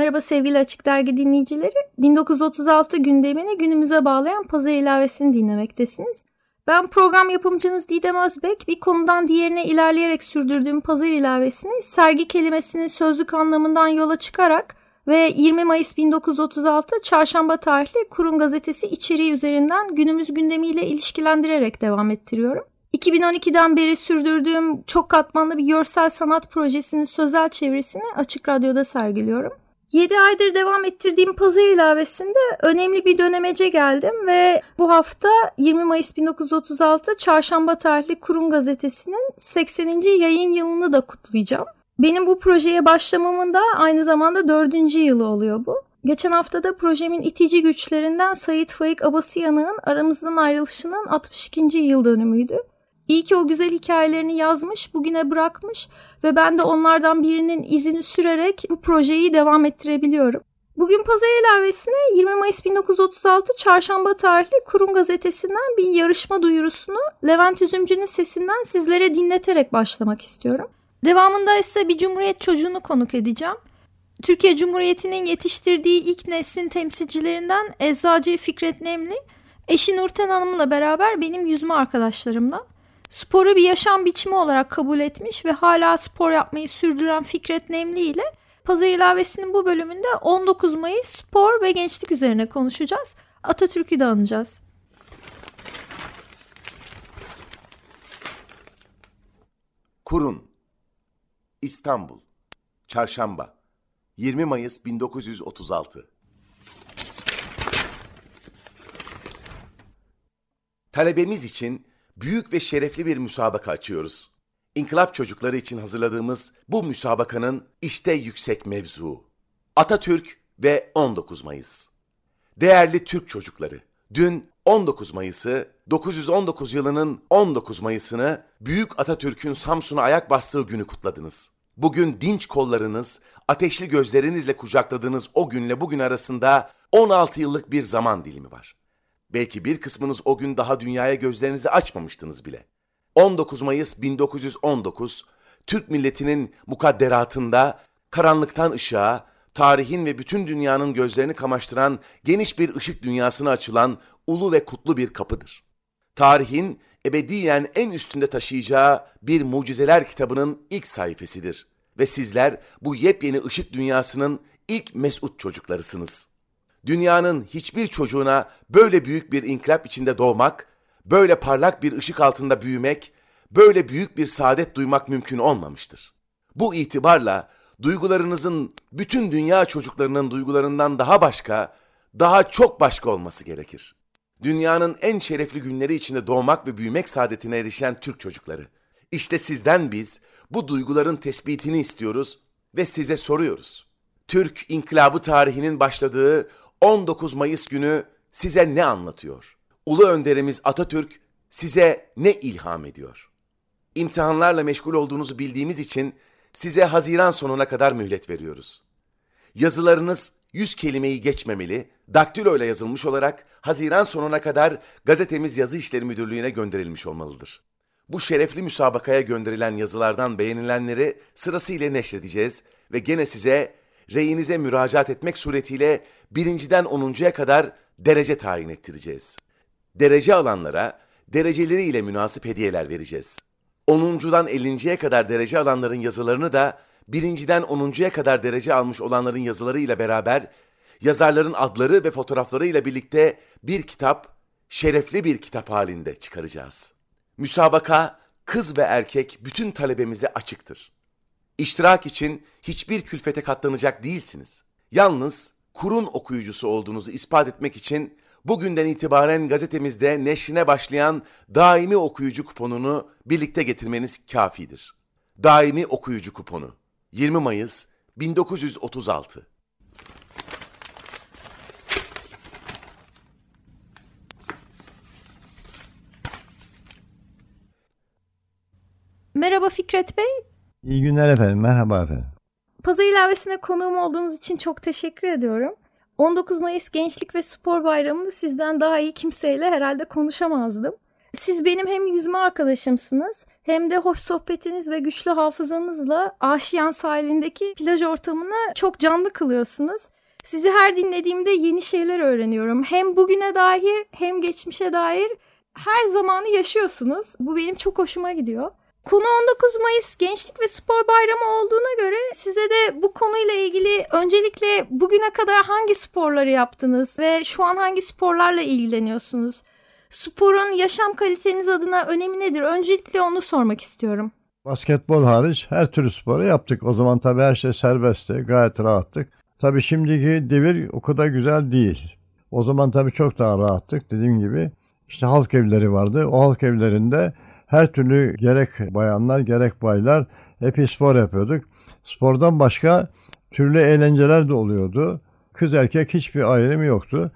Merhaba sevgili Açık Dergi dinleyicileri. 1936 gündemini günümüze bağlayan pazar ilavesini dinlemektesiniz. Ben program yapımcınız Didem Özbek. Bir konudan diğerine ilerleyerek sürdürdüğüm pazar ilavesini sergi kelimesinin sözlük anlamından yola çıkarak ve 20 Mayıs 1936 Çarşamba tarihli Kurun Gazetesi içeriği üzerinden günümüz gündemiyle ilişkilendirerek devam ettiriyorum. 2012'den beri sürdürdüğüm çok katmanlı bir görsel sanat projesinin sözel çevirisini Açık Radyo'da sergiliyorum. 7 aydır devam ettirdiğim pazar ilavesinde önemli bir dönemece geldim ve bu hafta 20 Mayıs 1936 Çarşamba tarihli Kurum Gazetesi'nin 80. yayın yılını da kutlayacağım. Benim bu projeye başlamamın da aynı zamanda dördüncü yılı oluyor bu. Geçen hafta da projemin itici güçlerinden Sayit Faik Abasıyanık'ın aramızdan ayrılışının 62. yıl dönümüydü. İyi ki o güzel hikayelerini yazmış, bugüne bırakmış ve ben de onlardan birinin izini sürerek bu projeyi devam ettirebiliyorum. Bugün pazar ilavesine 20 Mayıs 1936 Çarşamba tarihli Kurum Gazetesi'nden bir yarışma duyurusunu Levent Üzümcü'nün sesinden sizlere dinleterek başlamak istiyorum. Devamında ise bir Cumhuriyet çocuğunu konuk edeceğim. Türkiye Cumhuriyeti'nin yetiştirdiği ilk neslin temsilcilerinden Eczacı Fikret Nemli, eşi Nurten Hanım'la beraber benim yüzme arkadaşlarımdan. Sporu bir yaşam biçimi olarak kabul etmiş ve hala spor yapmayı sürdüren Fikret Nemli ile Pazar ilavesinin bu bölümünde 19 Mayıs spor ve gençlik üzerine konuşacağız. Atatürk'ü de anacağız. Kurun İstanbul Çarşamba 20 Mayıs 1936 Talebemiz için büyük ve şerefli bir müsabaka açıyoruz. İnkılap çocukları için hazırladığımız bu müsabakanın işte yüksek mevzuu. Atatürk ve 19 Mayıs. Değerli Türk çocukları, dün 19 Mayıs'ı, 919 yılının 19 Mayıs'ını Büyük Atatürk'ün Samsun'a ayak bastığı günü kutladınız. Bugün dinç kollarınız, ateşli gözlerinizle kucakladığınız o günle bugün arasında 16 yıllık bir zaman dilimi var. Belki bir kısmınız o gün daha dünyaya gözlerinizi açmamıştınız bile. 19 Mayıs 1919, Türk milletinin mukadderatında karanlıktan ışığa, tarihin ve bütün dünyanın gözlerini kamaştıran geniş bir ışık dünyasına açılan ulu ve kutlu bir kapıdır. Tarihin ebediyen en üstünde taşıyacağı bir mucizeler kitabının ilk sayfasıdır ve sizler bu yepyeni ışık dünyasının ilk mesut çocuklarısınız. Dünyanın hiçbir çocuğuna böyle büyük bir inkılap içinde doğmak, böyle parlak bir ışık altında büyümek, böyle büyük bir saadet duymak mümkün olmamıştır. Bu itibarla duygularınızın bütün dünya çocuklarının duygularından daha başka, daha çok başka olması gerekir. Dünyanın en şerefli günleri içinde doğmak ve büyümek saadetine erişen Türk çocukları. İşte sizden biz bu duyguların tespitini istiyoruz ve size soruyoruz. Türk inkılabı tarihinin başladığı 19 Mayıs günü size ne anlatıyor? Ulu önderimiz Atatürk size ne ilham ediyor? İmtihanlarla meşgul olduğunuzu bildiğimiz için size Haziran sonuna kadar mühlet veriyoruz. Yazılarınız 100 kelimeyi geçmemeli, daktilo ile yazılmış olarak Haziran sonuna kadar gazetemiz Yazı İşleri Müdürlüğü'ne gönderilmiş olmalıdır. Bu şerefli müsabakaya gönderilen yazılardan beğenilenleri sırasıyla neşredeceğiz ve gene size reyinize müracaat etmek suretiyle birinciden onuncuya kadar derece tayin ettireceğiz. Derece alanlara dereceleriyle münasip hediyeler vereceğiz. Onuncudan ellinciye kadar derece alanların yazılarını da birinciden onuncuya kadar derece almış olanların yazılarıyla beraber yazarların adları ve fotoğraflarıyla birlikte bir kitap, şerefli bir kitap halinde çıkaracağız. Müsabaka kız ve erkek bütün talebemize açıktır. İştirak için hiçbir külfete katlanacak değilsiniz. Yalnız kurun okuyucusu olduğunuzu ispat etmek için bugünden itibaren gazetemizde neşrine başlayan daimi okuyucu kuponunu birlikte getirmeniz kafidir. Daimi okuyucu kuponu 20 Mayıs 1936 Merhaba Fikret Bey, İyi günler efendim. Merhaba efendim. Pazar ilavesine konuğum olduğunuz için çok teşekkür ediyorum. 19 Mayıs Gençlik ve Spor Bayramı'nda sizden daha iyi kimseyle herhalde konuşamazdım. Siz benim hem yüzme arkadaşımsınız hem de hoş sohbetiniz ve güçlü hafızanızla Aşiyan sahilindeki plaj ortamını çok canlı kılıyorsunuz. Sizi her dinlediğimde yeni şeyler öğreniyorum. Hem bugüne dair hem geçmişe dair her zamanı yaşıyorsunuz. Bu benim çok hoşuma gidiyor. Konu 19 Mayıs Gençlik ve Spor Bayramı olduğuna göre size de bu konuyla ilgili öncelikle bugüne kadar hangi sporları yaptınız ve şu an hangi sporlarla ilgileniyorsunuz? Sporun yaşam kaliteniz adına önemi nedir? Öncelikle onu sormak istiyorum. Basketbol hariç her türlü sporu yaptık. O zaman tabii her şey serbestti. Gayet rahattık. Tabii şimdiki devir o kadar güzel değil. O zaman tabii çok daha rahattık dediğim gibi. İşte halk evleri vardı. O halk evlerinde her türlü gerek bayanlar gerek baylar hep spor yapıyorduk. Spordan başka türlü eğlenceler de oluyordu. Kız erkek hiçbir ayrımı yoktu.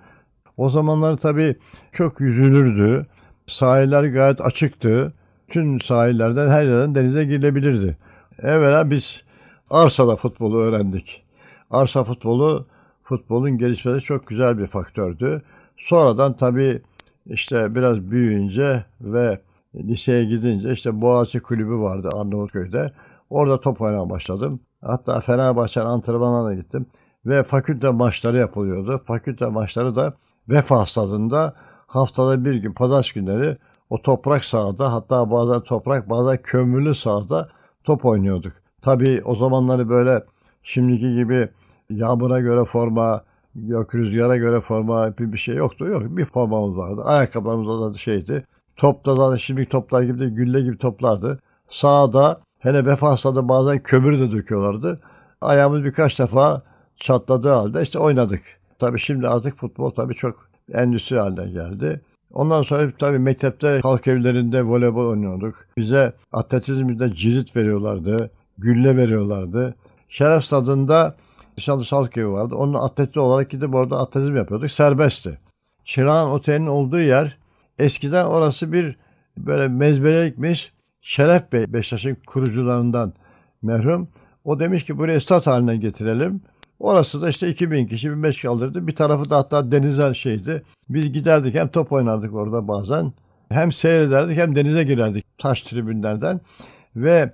O zamanlar tabii çok yüzülürdü. Sahiller gayet açıktı. Tüm sahillerden her yerden denize girilebilirdi. Evvela biz arsada futbolu öğrendik. Arsa futbolu futbolun gelişmesi çok güzel bir faktördü. Sonradan tabii işte biraz büyüyünce ve liseye gidince işte Boğaziçi Kulübü vardı Arnavutköy'de. Orada top oynamaya başladım. Hatta Fenerbahçe'nin antrenmanına gittim. Ve fakülte maçları yapılıyordu. Fakülte maçları da Vefa stadında haftada bir gün pazar günleri o toprak sahada hatta bazen toprak bazen kömürlü sahada top oynuyorduk. Tabii o zamanları böyle şimdiki gibi yağmura göre forma, yok rüzgara göre forma bir, bir şey yoktu. Yok bir formamız vardı. Ayakkabılarımız da şeydi. Topta da şimdiki toplar gibi de gülle gibi toplardı. Sağda hele vefa sahada bazen kömür de döküyorlardı. Ayağımız birkaç defa çatladığı halde işte oynadık. Tabii şimdi artık futbol tabii çok endüstri haline geldi. Ondan sonra tabii mektepte halk evlerinde voleybol oynuyorduk. Bize atletizmde cirit veriyorlardı, gülle veriyorlardı. Şeref stadında Nişanlı Halk Evi vardı. Onun atleti olarak gidip orada atletizm yapıyorduk. Serbestti. Çırağan Otel'in olduğu yer eskiden orası bir böyle mezbelelikmiş. Şeref Bey Beşiktaş'ın kurucularından merhum. O demiş ki burayı stat haline getirelim. Orası da işte 2000 kişi 1500 kaldırdı. Bir tarafı da hatta denize şeydi. Biz giderdik hem top oynardık orada bazen. Hem seyrederdik hem denize girerdik taş tribünlerden. Ve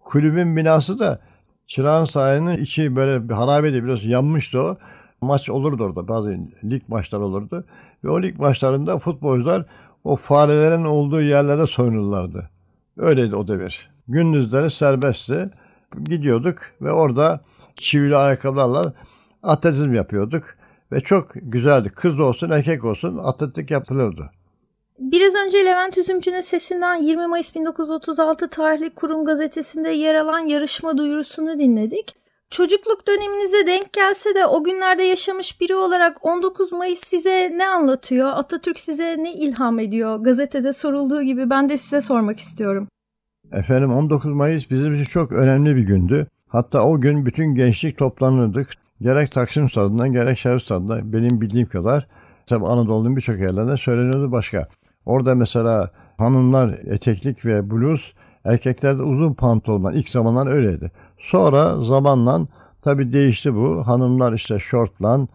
kulübün binası da Çırağan sahinin içi böyle bir harabeydi biliyorsun yanmıştı o. Maç olurdu orada bazı lig maçları olurdu. Ve o lig maçlarında futbolcular o farelerin olduğu yerlerde soyunurlardı. Öyleydi o devir. Gündüzleri serbestti. Gidiyorduk ve orada çivili ayakkabılarla atletizm yapıyorduk. Ve çok güzeldi. Kız olsun erkek olsun atletik yapılırdı. Biraz önce Levent Üzümcü'nün sesinden 20 Mayıs 1936 tarihli Kurum Gazetesi'nde yer alan yarışma duyurusunu dinledik. Çocukluk döneminize denk gelse de o günlerde yaşamış biri olarak 19 Mayıs size ne anlatıyor? Atatürk size ne ilham ediyor? Gazetede sorulduğu gibi ben de size sormak istiyorum. Efendim 19 Mayıs bizim için çok önemli bir gündü. Hatta o gün bütün gençlik toplanırdık. Gerek Taksim Stadı'ndan gerek Şerif Stadı'nda benim bildiğim kadar tabi Anadolu'nun birçok yerlerinde söyleniyordu başka. Orada mesela hanımlar eteklik ve bluz, erkeklerde uzun pantolonlar. İlk zamanlar öyleydi. Sonra zamanla tabi değişti bu. Hanımlar işte şortla,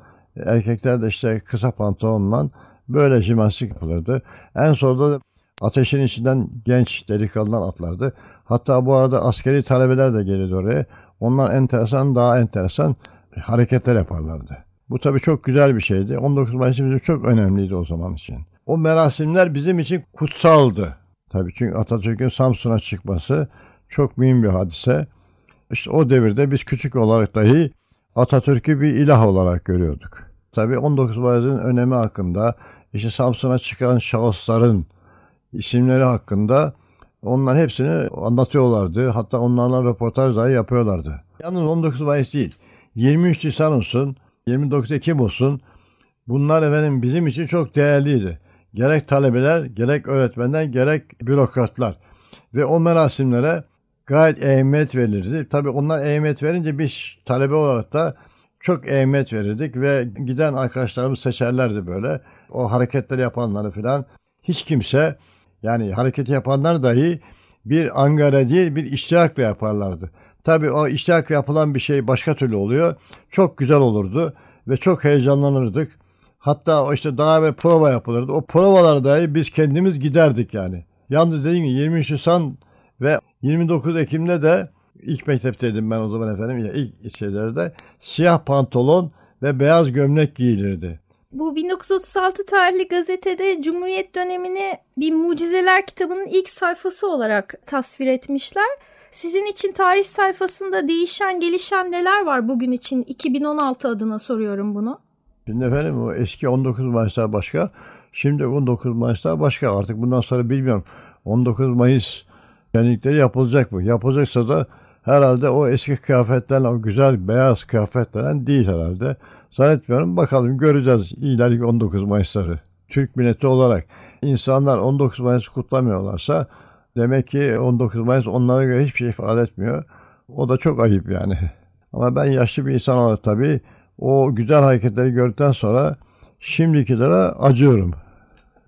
erkekler de işte kısa pantolonla böyle jimnastik yapılırdı. En sonunda ateşin içinden genç delikanlılar atlardı. Hatta bu arada askeri talebeler de gelirdi oraya. Onlar enteresan, daha enteresan hareketler yaparlardı. Bu tabii çok güzel bir şeydi. 19 Mayıs bizim çok önemliydi o zaman için. O merasimler bizim için kutsaldı. Tabii çünkü Atatürk'ün Samsun'a çıkması çok mühim bir hadise. İşte o devirde biz küçük olarak dahi Atatürk'ü bir ilah olarak görüyorduk. Tabii 19 Mayıs'ın önemi hakkında, işte Samsun'a çıkan şahısların isimleri hakkında onlar hepsini anlatıyorlardı. Hatta onlarla röportaj dahi yapıyorlardı. Yalnız 19 Mayıs değil. 23 Nisan olsun, 29 Ekim olsun bunlar efendim bizim için çok değerliydi. Gerek talebeler, gerek öğretmenler, gerek bürokratlar. Ve o merasimlere gayet ehemmiyet verilirdi. Tabii onlar ehemmiyet verince biz talebe olarak da çok ehemmiyet verirdik ve giden arkadaşlarımız seçerlerdi böyle. O hareketleri yapanları filan. Hiç kimse yani hareketi yapanlar dahi bir angara değil bir iştiyakla yaparlardı. Tabii o iştiyakla yapılan bir şey başka türlü oluyor. Çok güzel olurdu ve çok heyecanlanırdık. Hatta o işte daha ve prova yapılırdı. O provalar biz kendimiz giderdik yani. Yalnız dediğim gibi 23 Nisan ve 29 Ekim'de de ilk mektepteydim ben o zaman efendim. Ya ilk şeylerde siyah pantolon ve beyaz gömlek giyilirdi. Bu 1936 tarihli gazetede Cumhuriyet dönemini bir mucizeler kitabının ilk sayfası olarak tasvir etmişler. Sizin için tarih sayfasında değişen gelişen neler var bugün için 2016 adına soruyorum bunu. Şimdi efendim o eski 19 Mayıs'lar başka. Şimdi 19 Mayıs'lar başka. Artık bundan sonra bilmiyorum. 19 Mayıs şenlikleri yapılacak mı? Yapılacaksa da herhalde o eski kıyafetlerle o güzel beyaz kıyafetlerden değil herhalde. Zannetmiyorum. Bakalım göreceğiz ileriki 19 Mayıs'ları. Türk milleti olarak insanlar 19 Mayıs kutlamıyorlarsa demek ki 19 Mayıs onlara göre hiçbir şey ifade etmiyor. O da çok ayıp yani. Ama ben yaşlı bir insan olarak tabii o güzel hareketleri gördükten sonra şimdikilere acıyorum.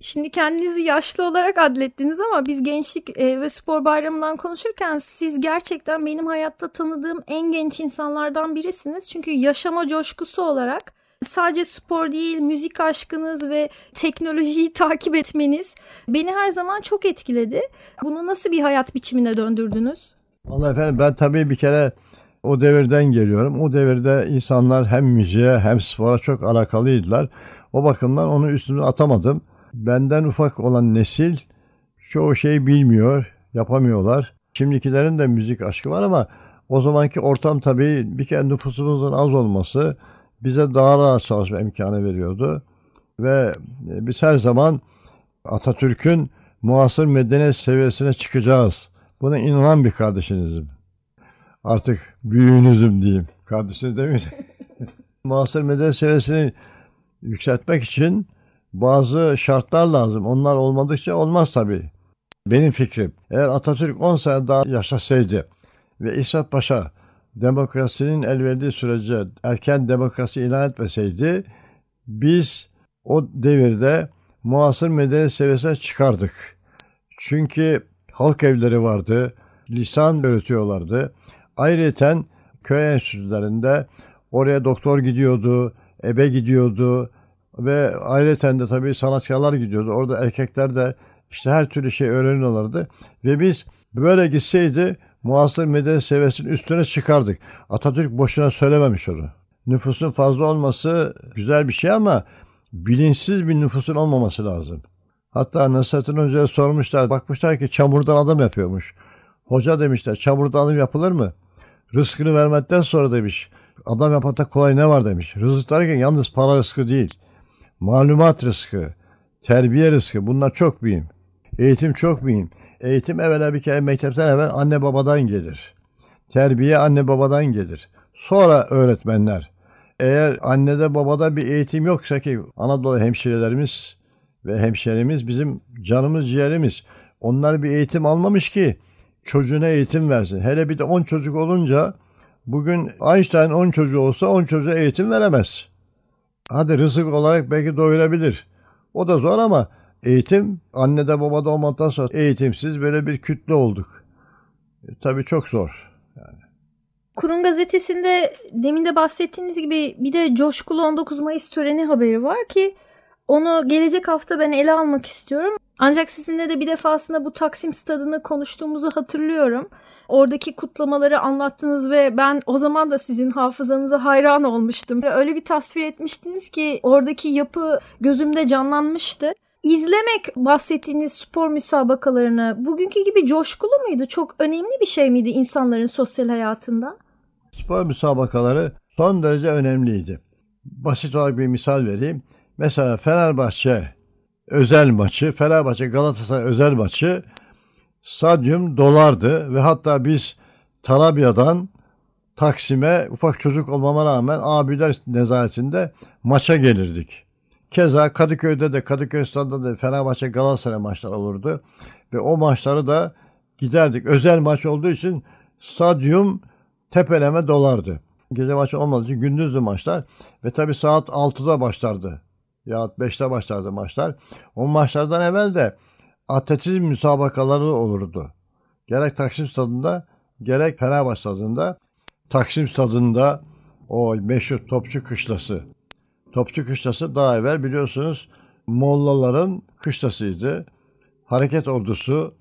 Şimdi kendinizi yaşlı olarak adlettiniz ama biz gençlik e, ve spor bayramından konuşurken siz gerçekten benim hayatta tanıdığım en genç insanlardan birisiniz. Çünkü yaşama coşkusu olarak sadece spor değil, müzik aşkınız ve teknolojiyi takip etmeniz beni her zaman çok etkiledi. Bunu nasıl bir hayat biçimine döndürdünüz? Vallahi efendim ben tabii bir kere o devirden geliyorum. O devirde insanlar hem müziğe hem spora çok alakalıydılar. O bakımdan onu üstüne atamadım. Benden ufak olan nesil çoğu şeyi bilmiyor, yapamıyorlar. Şimdikilerin de müzik aşkı var ama o zamanki ortam tabii bir kere nüfusumuzun az olması bize daha rahat çalışma imkanı veriyordu. Ve biz her zaman Atatürk'ün muasır medeniyet seviyesine çıkacağız. Buna inanan bir kardeşinizim. Artık büyüğünüzüm diyeyim. Kardeşiniz demeyeyim. muasır medeniyet seviyesini yükseltmek için bazı şartlar lazım. Onlar olmadıkça olmaz tabii. Benim fikrim. Eğer Atatürk 10 sene daha yaşasaydı ve İsmet Paşa demokrasinin el verdiği sürece erken demokrasi ilan etmeseydi biz o devirde muasır medeniyet seviyesine çıkardık. Çünkü halk evleri vardı, lisan öğretiyorlardı. Ayrıca köy enstitülerinde oraya doktor gidiyordu, ebe gidiyordu, ve ayrıca de tabii sanatkarlar gidiyordu. Orada erkekler de işte her türlü şey öğreniyorlardı. Ve biz böyle gitseydi muasır medeniyet seviyesinin üstüne çıkardık. Atatürk boşuna söylememiş onu. Nüfusun fazla olması güzel bir şey ama bilinçsiz bir nüfusun olmaması lazım. Hatta Nasrettin Hoca'ya sormuşlar. Bakmışlar ki çamurdan adam yapıyormuş. Hoca demişler çamurdan adam yapılır mı? Rızkını vermekten sonra demiş. Adam yapmakta kolay ne var demiş. Rızık derken yalnız para rızkı değil malumat rızkı, terbiye rızkı bunlar çok mühim. Eğitim çok mühim. Eğitim evvela bir kere mektepten evvel anne babadan gelir. Terbiye anne babadan gelir. Sonra öğretmenler. Eğer annede babada bir eğitim yoksa ki Anadolu hemşirelerimiz ve hemşerimiz bizim canımız ciğerimiz. Onlar bir eğitim almamış ki çocuğuna eğitim versin. Hele bir de 10 çocuk olunca bugün Einstein 10 çocuğu olsa 10 çocuğa eğitim veremez. Hadi rızık olarak belki doyurabilir. O da zor ama eğitim annede babada olmaktan sonra eğitimsiz böyle bir kütle olduk. E, tabii çok zor. Yani. Kurum gazetesinde demin de bahsettiğiniz gibi bir de coşkulu 19 Mayıs töreni haberi var ki onu gelecek hafta ben ele almak istiyorum. Ancak sizinle de bir defasında bu Taksim stadını konuştuğumuzu hatırlıyorum. Oradaki kutlamaları anlattınız ve ben o zaman da sizin hafızanıza hayran olmuştum. Öyle bir tasvir etmiştiniz ki oradaki yapı gözümde canlanmıştı. İzlemek bahsettiğiniz spor müsabakalarını bugünkü gibi coşkulu muydu? Çok önemli bir şey miydi insanların sosyal hayatında? Spor müsabakaları son derece önemliydi. Basit olarak bir misal vereyim. Mesela Fenerbahçe özel maçı, Fenerbahçe Galatasaray özel maçı stadyum dolardı ve hatta biz Tarabya'dan Taksim'e ufak çocuk olmama rağmen abiler nezaretinde maça gelirdik. Keza Kadıköy'de de Kadıköy stadında da Fenerbahçe Galatasaray maçları olurdu. Ve o maçları da giderdik. Özel maç olduğu için stadyum tepeleme dolardı. Gece maçı olmadığı için gündüzdü maçlar. Ve tabii saat 6'da başlardı. Ya 5'te başlardı maçlar. O maçlardan evvel de atletizm müsabakaları olurdu. Gerek Taksim Stadı'nda gerek Fenerbahçe Stadı'nda Taksim Stadı'nda o meşhur Topçu Kışlası. Topçu Kışlası daha evvel biliyorsunuz Mollaların kışlasıydı. Hareket ordusu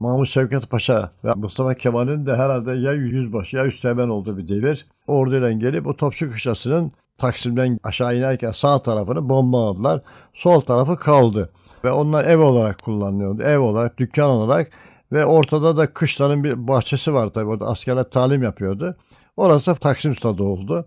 Mahmut Şevket Paşa ve Mustafa Kemal'in de herhalde ya yüzbaşı ya üsteğmen olduğu bir devir. Orduyla gelip o Topçu Kışlası'nın Taksim'den aşağı inerken sağ tarafını bombaladılar. Sol tarafı kaldı. Ve onlar ev olarak kullanılıyordu. Ev olarak, dükkan olarak ve ortada da kışların bir bahçesi var tabii. Orada askerler talim yapıyordu. Orası Taksim Stadı oldu.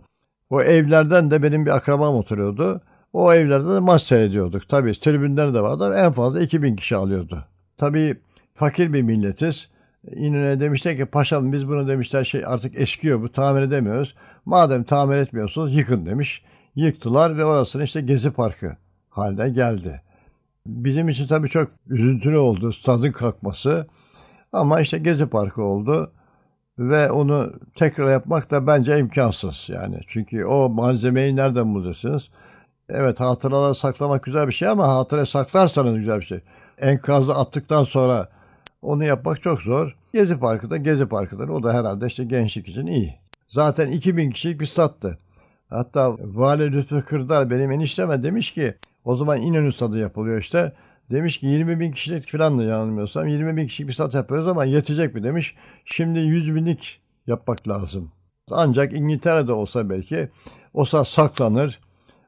O evlerden de benim bir akrabam oturuyordu. O evlerde de maç seyrediyorduk. Tabii tribünler de vardı. En fazla 2000 kişi alıyordu. Tabii fakir bir milletiz. İnönü'ye demişler ki paşam biz bunu demişler şey artık eskiyor bu tamir edemiyoruz. Madem tamir etmiyorsunuz yıkın demiş. Yıktılar ve orasını işte Gezi Parkı haline geldi. Bizim için tabii çok üzüntülü oldu stadın kalkması. Ama işte Gezi Parkı oldu ve onu tekrar yapmak da bence imkansız yani. Çünkü o malzemeyi nereden bulacaksınız? Evet hatıraları saklamak güzel bir şey ama hatıra saklarsanız güzel bir şey. Enkazı attıktan sonra onu yapmak çok zor. Gezi Parkı da Gezi Parkı'dır. O da herhalde işte gençlik için iyi. Zaten 2000 kişilik bir stattı. Hatta Vali Lütfü Kırdar benim enişteme demiş ki o zaman İnönü stadı yapılıyor işte. Demiş ki 20 bin kişilik falan da yanılmıyorsam 20 bin kişilik bir stat yapıyoruz ama yetecek mi demiş. Şimdi 100 binlik yapmak lazım. Ancak İngiltere'de olsa belki o stat saklanır.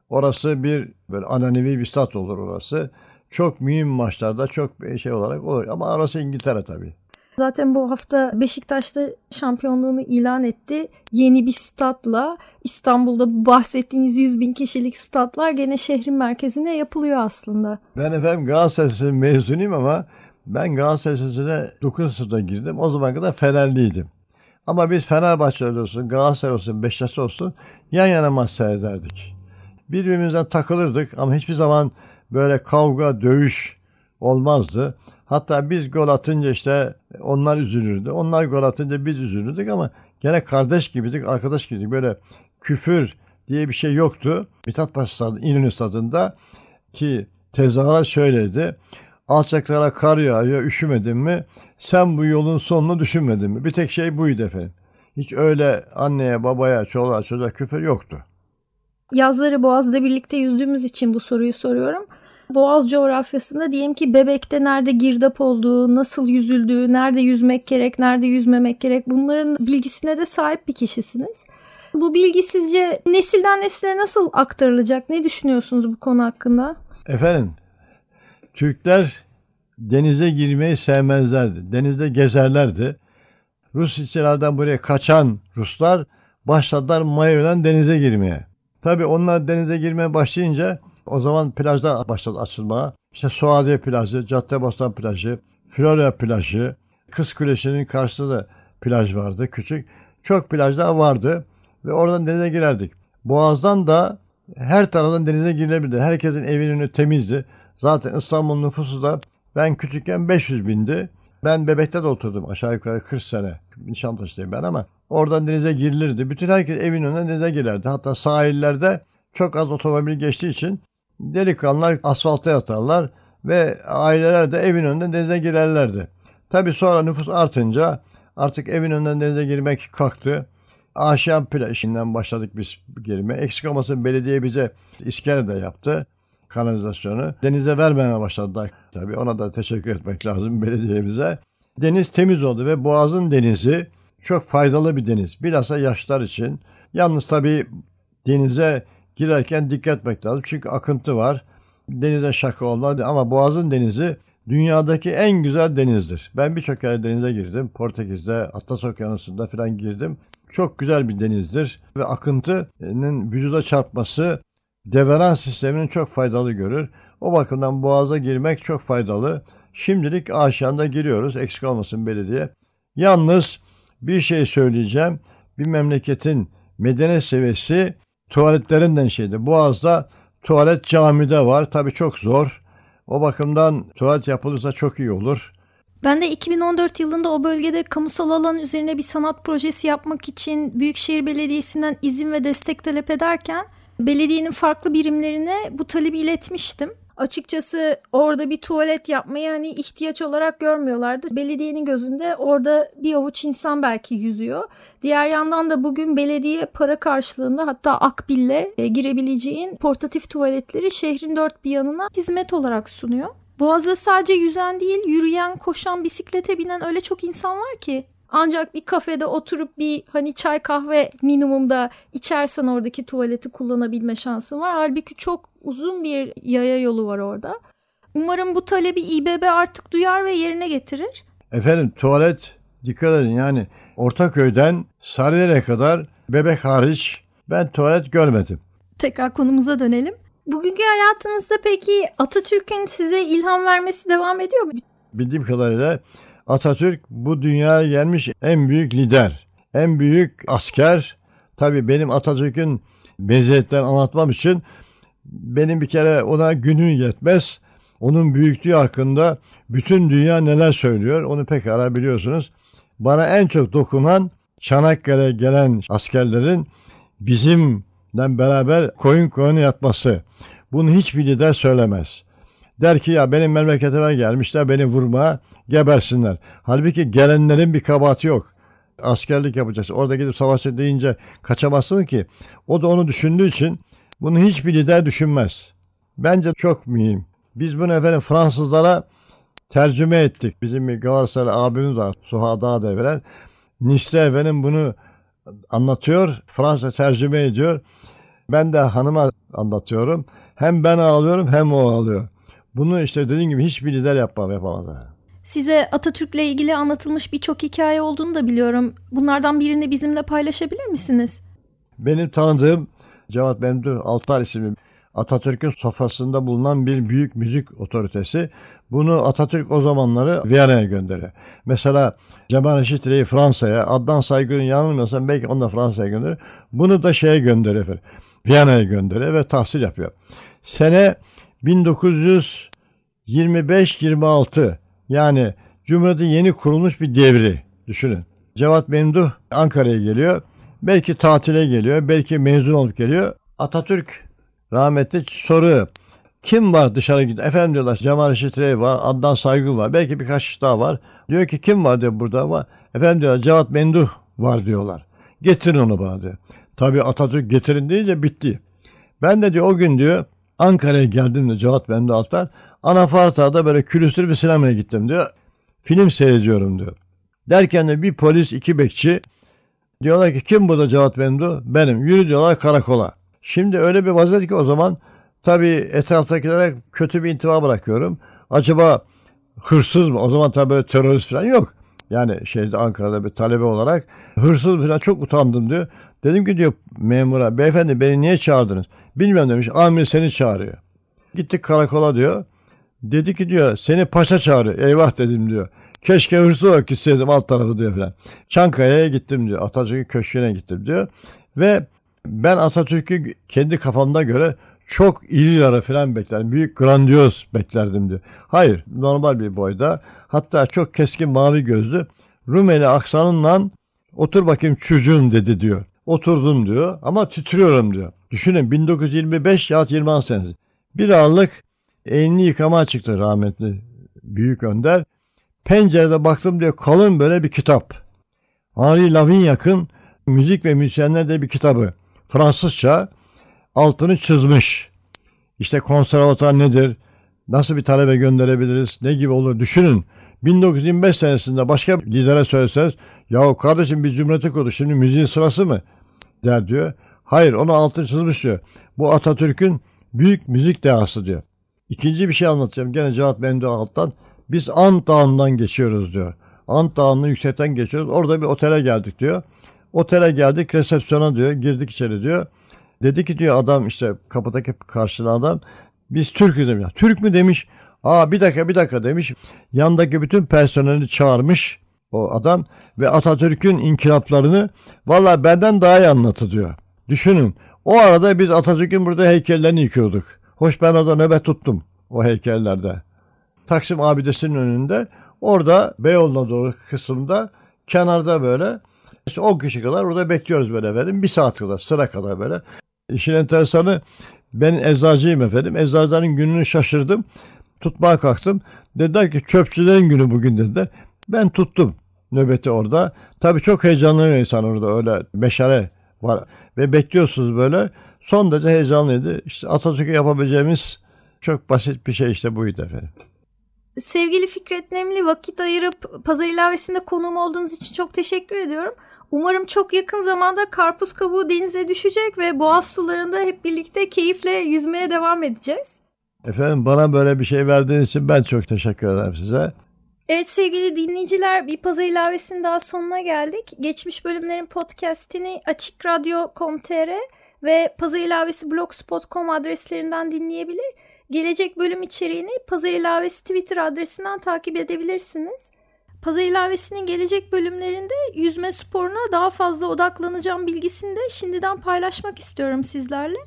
Orası bir böyle ananevi bir stat olur orası. Çok mühim maçlarda çok şey olarak olur. Ama orası İngiltere tabii. Zaten bu hafta Beşiktaş'ta şampiyonluğunu ilan etti. Yeni bir statla İstanbul'da bahsettiğiniz 100 bin kişilik statlar gene şehrin merkezinde yapılıyor aslında. Ben efendim Galatasaray mezunuyum ama ben Galatasaray Lisesi'ne 9 sınıfta girdim. O zaman kadar Fenerliydim. Ama biz Fenerbahçe olsun, Galatasaray olsun, Beşiktaş olsun yan yana maç seyrederdik. Birbirimizden takılırdık ama hiçbir zaman böyle kavga, dövüş olmazdı. Hatta biz gol atınca işte onlar üzülürdü. Onlar gol atınca biz üzülürdük ama gene kardeş gibiydik, arkadaş gibiydik. Böyle küfür diye bir şey yoktu. Mithat Paşa stadı, İnönü stadında ki tezahürat şöyleydi. Alçaklara kar yağıyor, üşümedin mi? Sen bu yolun sonunu düşünmedin mi? Bir tek şey buydu efendim. Hiç öyle anneye, babaya, çoluğa, çocuğa küfür yoktu. Yazları Boğaz'da birlikte yüzdüğümüz için bu soruyu soruyorum. Boğaz coğrafyasında diyelim ki bebekte nerede girdap olduğu, nasıl yüzüldüğü, nerede yüzmek gerek, nerede yüzmemek gerek bunların bilgisine de sahip bir kişisiniz. Bu bilgi sizce nesilden nesile nasıl aktarılacak? Ne düşünüyorsunuz bu konu hakkında? Efendim, Türkler denize girmeyi sevmezlerdi. Denizde gezerlerdi. Rus istiladan buraya kaçan Ruslar başladılar mayoyla denize girmeye. Tabii onlar denize girmeye başlayınca o zaman plajda başladı açılmaya. İşte Suadiye plajı, Caddebostan plajı, Florya plajı, Kız Kulesi'nin karşısında da plaj vardı küçük. Çok plajlar vardı ve oradan denize girerdik. Boğaz'dan da her taraftan denize girilebilirdi. Herkesin evinin önü temizdi. Zaten İstanbul nüfusu da ben küçükken 500 bindi. Ben Bebek'te de oturdum aşağı yukarı 40 sene. Nişantaşı'dayım ben ama oradan denize girilirdi. Bütün herkes evin önüne denize girerdi. Hatta sahillerde çok az otomobil geçtiği için delikanlılar asfalta yatarlar ve aileler de evin önünden denize girerlerdi. Tabi sonra nüfus artınca artık evin önünden denize girmek kalktı. Aşiyan plajından başladık biz girme. Eksik olmasın belediye bize iskele de yaptı kanalizasyonu. Denize vermemeye başladılar. Tabii ona da teşekkür etmek lazım belediyemize. Deniz temiz oldu ve Boğaz'ın denizi çok faydalı bir deniz. Bilhassa yaşlar için. Yalnız tabii denize girerken dikkat etmek lazım. Çünkü akıntı var. Denize şaka olmaz ama Boğaz'ın denizi dünyadaki en güzel denizdir. Ben birçok kere denize girdim. Portekiz'de, Atlas Okyanusu'nda falan girdim. Çok güzel bir denizdir ve akıntının vücuda çarpması deveran sisteminin çok faydalı görür. O bakımdan boğaza girmek çok faydalı. Şimdilik aşağıda giriyoruz. Eksik olmasın belediye. Yalnız bir şey söyleyeceğim. Bir memleketin medeniyet seviyesi tuvaletlerinden şeydi. Boğaz'da tuvalet camide var. Tabii çok zor. O bakımdan tuvalet yapılırsa çok iyi olur. Ben de 2014 yılında o bölgede kamusal alan üzerine bir sanat projesi yapmak için Büyükşehir Belediyesi'nden izin ve destek talep ederken belediyenin farklı birimlerine bu talebi iletmiştim. Açıkçası orada bir tuvalet yapmayı hani ihtiyaç olarak görmüyorlardı. Belediyenin gözünde orada bir avuç insan belki yüzüyor. Diğer yandan da bugün belediye para karşılığında hatta akbille e, girebileceğin portatif tuvaletleri şehrin dört bir yanına hizmet olarak sunuyor. Boğaz'da sadece yüzen değil, yürüyen, koşan, bisiklete binen öyle çok insan var ki. Ancak bir kafede oturup bir hani çay kahve minimumda içersen oradaki tuvaleti kullanabilme şansın var. Halbuki çok uzun bir yaya yolu var orada. Umarım bu talebi İBB artık duyar ve yerine getirir. Efendim tuvalet dikkat edin yani Ortaköy'den Sarıyer'e kadar bebek hariç ben tuvalet görmedim. Tekrar konumuza dönelim. Bugünkü hayatınızda peki Atatürk'ün size ilham vermesi devam ediyor mu? Bildiğim kadarıyla Atatürk bu dünyaya gelmiş en büyük lider, en büyük asker. Tabii benim Atatürk'ün meziyetlerini anlatmam için benim bir kere ona günün yetmez. Onun büyüklüğü hakkında bütün dünya neler söylüyor onu pekala biliyorsunuz. Bana en çok dokunan Çanakkale'ye gelen askerlerin bizimle beraber koyun koyun yatması. Bunu hiçbir lider söylemez. Der ki ya benim memleketime gelmişler beni vurmaya gebersinler. Halbuki gelenlerin bir kabahati yok. Askerlik yapacaksın. Orada gidip savaşa deyince kaçamazsın ki. O da onu düşündüğü için bunu hiçbir lider düşünmez. Bence çok mühim. Biz bunu efendim Fransızlara tercüme ettik. Bizim bir Galatasaray abimiz var. Suha Dağ devren. Nisle efendim bunu anlatıyor. Fransa tercüme ediyor. Ben de hanıma anlatıyorum. Hem ben ağlıyorum hem o ağlıyor. Bunu işte dediğim gibi hiçbir lider yapmam, yapamadı. Size Atatürk'le ilgili anlatılmış birçok hikaye olduğunu da biliyorum. Bunlardan birini bizimle paylaşabilir misiniz? Benim tanıdığım Cevat Memduh Altar isimli Atatürk'ün sofrasında bulunan bir büyük müzik otoritesi. Bunu Atatürk o zamanları Viyana'ya gönderiyor. Mesela Cemal Reşit Rey'i Fransa'ya, Adnan Saygın'ın yanılmıyorsam belki onu da Fransa'ya gönderiyor. Bunu da şeye gönderiyor. Viyana'ya gönderiyor ve tahsil yapıyor. Sene 1925-26 yani Cumhuriyet'in yeni kurulmuş bir devri düşünün. Cevat Memduh Ankara'ya geliyor. Belki tatile geliyor, belki mezun olup geliyor. Atatürk rahmetli soruyor. Kim var dışarı gidiyor? Efendim diyorlar Cemal Reşit Rey var, Adnan Saygın var. Belki birkaç kişi daha var. Diyor ki kim var diyor burada var. Efendim diyorlar Cevat Menduh var diyorlar. Getirin onu bana diyor. Tabii Atatürk getirin deyince bitti. Ben de diyor o gün diyor Ankara'ya geldim de Cevat Menduh Altar. Anafarta'da böyle külüstür bir sinemaya gittim diyor. Film seyrediyorum diyor. Derken de bir polis iki bekçi diyorlar ki kim burada Cevat Menduh? Benim. Yürü diyorlar karakola. Şimdi öyle bir vaziyet ki o zaman tabii etraftakilere kötü bir intiba bırakıyorum. Acaba hırsız mı? O zaman tabii böyle terörist falan yok. Yani şeyde Ankara'da bir talebe olarak hırsız falan çok utandım diyor. Dedim ki diyor memura beyefendi beni niye çağırdınız? Bilmiyorum demiş amir seni çağırıyor. Gittik karakola diyor. Dedi ki diyor seni paşa çağırıyor. Eyvah dedim diyor. Keşke hırsız olarak gitseydim alt tarafı diyor falan. Çankaya'ya gittim diyor. Atatürk'ün köşküne gittim diyor. Ve ben Atatürk'ü kendi kafamda göre çok iri yarı falan beklerdim. Büyük grandiyoz beklerdim diyor. Hayır normal bir boyda. Hatta çok keskin mavi gözlü. Rumeli aksanınla otur bakayım çocuğum dedi diyor. Oturdum diyor ama titriyorum diyor. Düşünün 1925 yahut 26 senesi. Bir anlık elini yıkama çıktı rahmetli Büyük Önder. Pencerede baktım diyor kalın böyle bir kitap. Henri Lavignac'ın Müzik ve Müzisyenler de bir kitabı. Fransızca altını çizmiş. İşte konservatuar nedir? Nasıl bir talebe gönderebiliriz? Ne gibi olur? Düşünün. 1925 senesinde başka bir lidere söyleseniz ya kardeşim biz cumhuriyeti kurduk şimdi müziğin sırası mı? der diyor. Hayır onu altını çizmiş diyor. Bu Atatürk'ün büyük müzik dehası diyor. İkinci bir şey anlatacağım. Gene Cevat Memdu alttan. Biz Ant Dağı'ndan geçiyoruz diyor. Ant Dağı'nın yüksekten geçiyoruz. Orada bir otele geldik diyor. Otele geldik resepsiyona diyor. Girdik içeri diyor. Dedi ki diyor adam işte kapıdaki karşılı adam biz Türk'üz demiş. Türk mü demiş. Aa bir dakika bir dakika demiş. Yandaki bütün personeli çağırmış o adam ve Atatürk'ün inkılaplarını valla benden daha iyi anlatı diyor. Düşünün o arada biz Atatürk'ün burada heykellerini yıkıyorduk. Hoş ben orada nöbet tuttum o heykellerde. Taksim abidesinin önünde orada Beyoğlu'na doğru kısımda kenarda böyle işte 10 kişi kadar orada bekliyoruz böyle efendim. Bir saat kadar sıra kadar böyle. İşin enteresanı Ben eczacıyım efendim. Eczacıların gününü şaşırdım. Tutmaya kalktım. Dediler ki çöpçülerin günü bugün dediler. Ben tuttum nöbeti orada. Tabii çok heyecanlı insan orada öyle meşale var. Ve bekliyorsunuz böyle. Son derece heyecanlıydı. İşte Atatürk'e yapabileceğimiz çok basit bir şey işte buydu efendim. Sevgili Fikret Nemli vakit ayırıp pazar ilavesinde konuğum olduğunuz için çok teşekkür ediyorum. Umarım çok yakın zamanda karpuz kabuğu denize düşecek ve boğaz sularında hep birlikte keyifle yüzmeye devam edeceğiz. Efendim bana böyle bir şey verdiğiniz için ben çok teşekkür ederim size. Evet sevgili dinleyiciler bir pazar ilavesinin daha sonuna geldik. Geçmiş bölümlerin podcastini açıkradyo.com.tr ve pazar ilavesi blogspot.com adreslerinden dinleyebilir. Gelecek bölüm içeriğini pazar ilavesi Twitter adresinden takip edebilirsiniz. Pazar ilavesinin gelecek bölümlerinde yüzme sporuna daha fazla odaklanacağım bilgisini de şimdiden paylaşmak istiyorum sizlerle.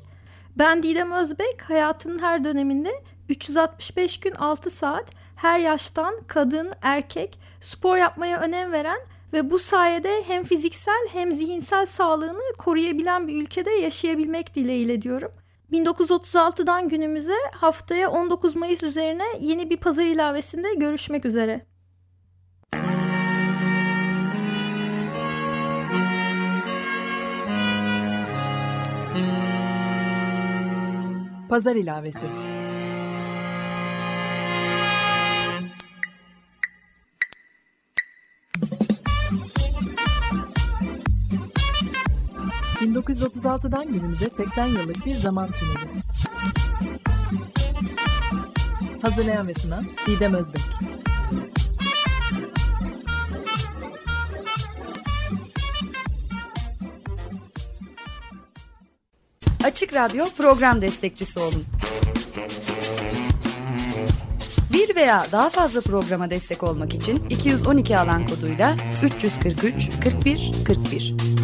Ben Didem Özbek hayatının her döneminde 365 gün 6 saat her yaştan kadın, erkek spor yapmaya önem veren ve bu sayede hem fiziksel hem zihinsel sağlığını koruyabilen bir ülkede yaşayabilmek dileğiyle diyorum. 1936'dan günümüze haftaya 19 Mayıs üzerine yeni bir pazar ilavesinde görüşmek üzere. Pazar ilavesi. ...1936'dan günümüze 80 yıllık bir zaman tüneli. Hazırlayan ve sunan Didem Özbek. Açık Radyo program destekçisi olun. Bir veya daha fazla programa destek olmak için 212 alan koduyla 343 41 41